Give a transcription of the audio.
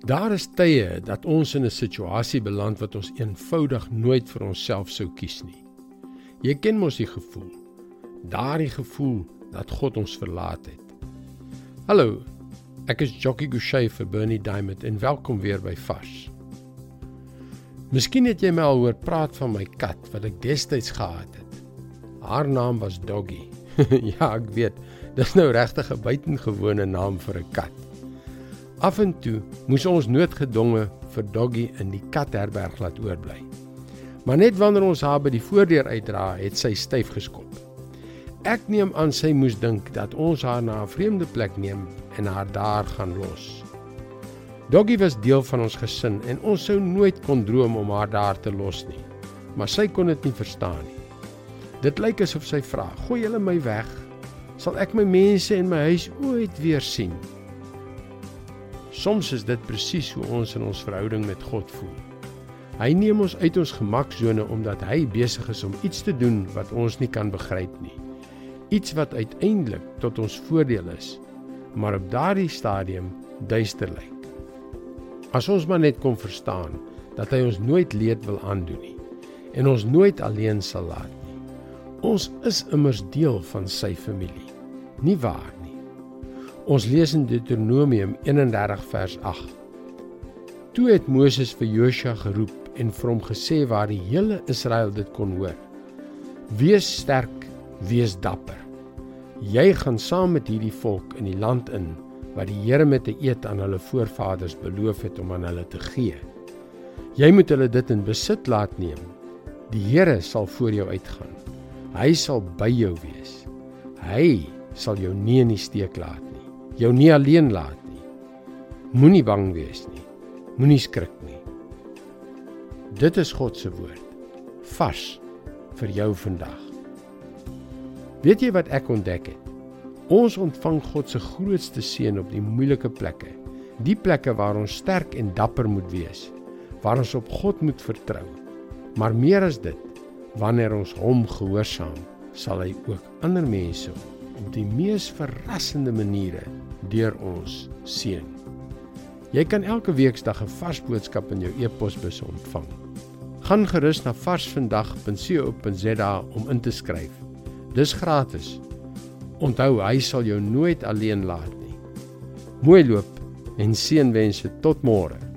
Daar is tye dat ons in 'n situasie beland wat ons eenvoudig nooit vir onsself sou kies nie. Jy ken mos die gevoel. Daardie gevoel dat God ons verlaat het. Hallo. Ek is Jockey Gouchee vir Bernie Diamond en welkom weer by Vars. Miskien het jy my al hoor praat van my kat wat ek destyds gehad het. Haar naam was Doggy. ja, ek weet, dis nou regtig 'n buitengewone naam vir 'n kat. Af en toe moes ons noodgedwonge vir Doggy in die katherberg laat oorbly. Maar net wanneer ons haar by die voordeur uitdra, het sy styf geskop. Ek neem aan sy moes dink dat ons haar na 'n vreemde plek neem en haar daar gaan los. Doggy was deel van ons gesin en ons sou nooit kon droom om haar daar te los nie. Maar sy kon dit nie verstaan nie. Dit lyk asof sy vra: "Gooi hulle my weg? Sal ek my mense en my huis ooit weer sien?" Soms is dit presies hoe ons in ons verhouding met God voel. Hy neem ons uit ons gemaksone omdat hy besig is om iets te doen wat ons nie kan begryp nie. Iets wat uiteindelik tot ons voordeel is, maar op daardie stadium duister lyk. As ons maar net kon verstaan dat hy ons nooit leed wil aandoen nie en ons nooit alleen sal laat nie. Ons is immers deel van sy familie. Nie waar. Ons lees in Deuteronomium 31 vers 8. Toe het Moses vir Josua geroep en vir hom gesê waar die hele Israel dit kon hoor. Wees sterk, wees dapper. Jy gaan saam met hierdie volk in die land in wat die Here met 'n eed aan hulle voorvaders beloof het om aan hulle te gee. Jy moet hulle dit in besit laat neem. Die Here sal voor jou uitgaan. Hy sal by jou wees. Hy sal jou nie in die steek laat nie. Jou nie alleen laat nie. Moenie bang wees nie. Moenie skrik nie. Dit is God se woord. Vars vir jou vandag. Weet jy wat ek ontdek het? Ons ontvang God se grootste seën op die moeilike plekke. Die plekke waar ons sterk en dapper moet wees, waar ons op God moet vertrou. Maar meer as dit, wanneer ons hom gehoorsaam, sal hy ook ander mense op die mees verrassende maniere deur ons seën. Jy kan elke weeksdag 'n vars boodskap in jou e-posbus ontvang. Gaan gerus na varsvandag.co.za om in te skryf. Dis gratis. Onthou, hy sal jou nooit alleen laat nie. Mooi loop en seënwense tot môre.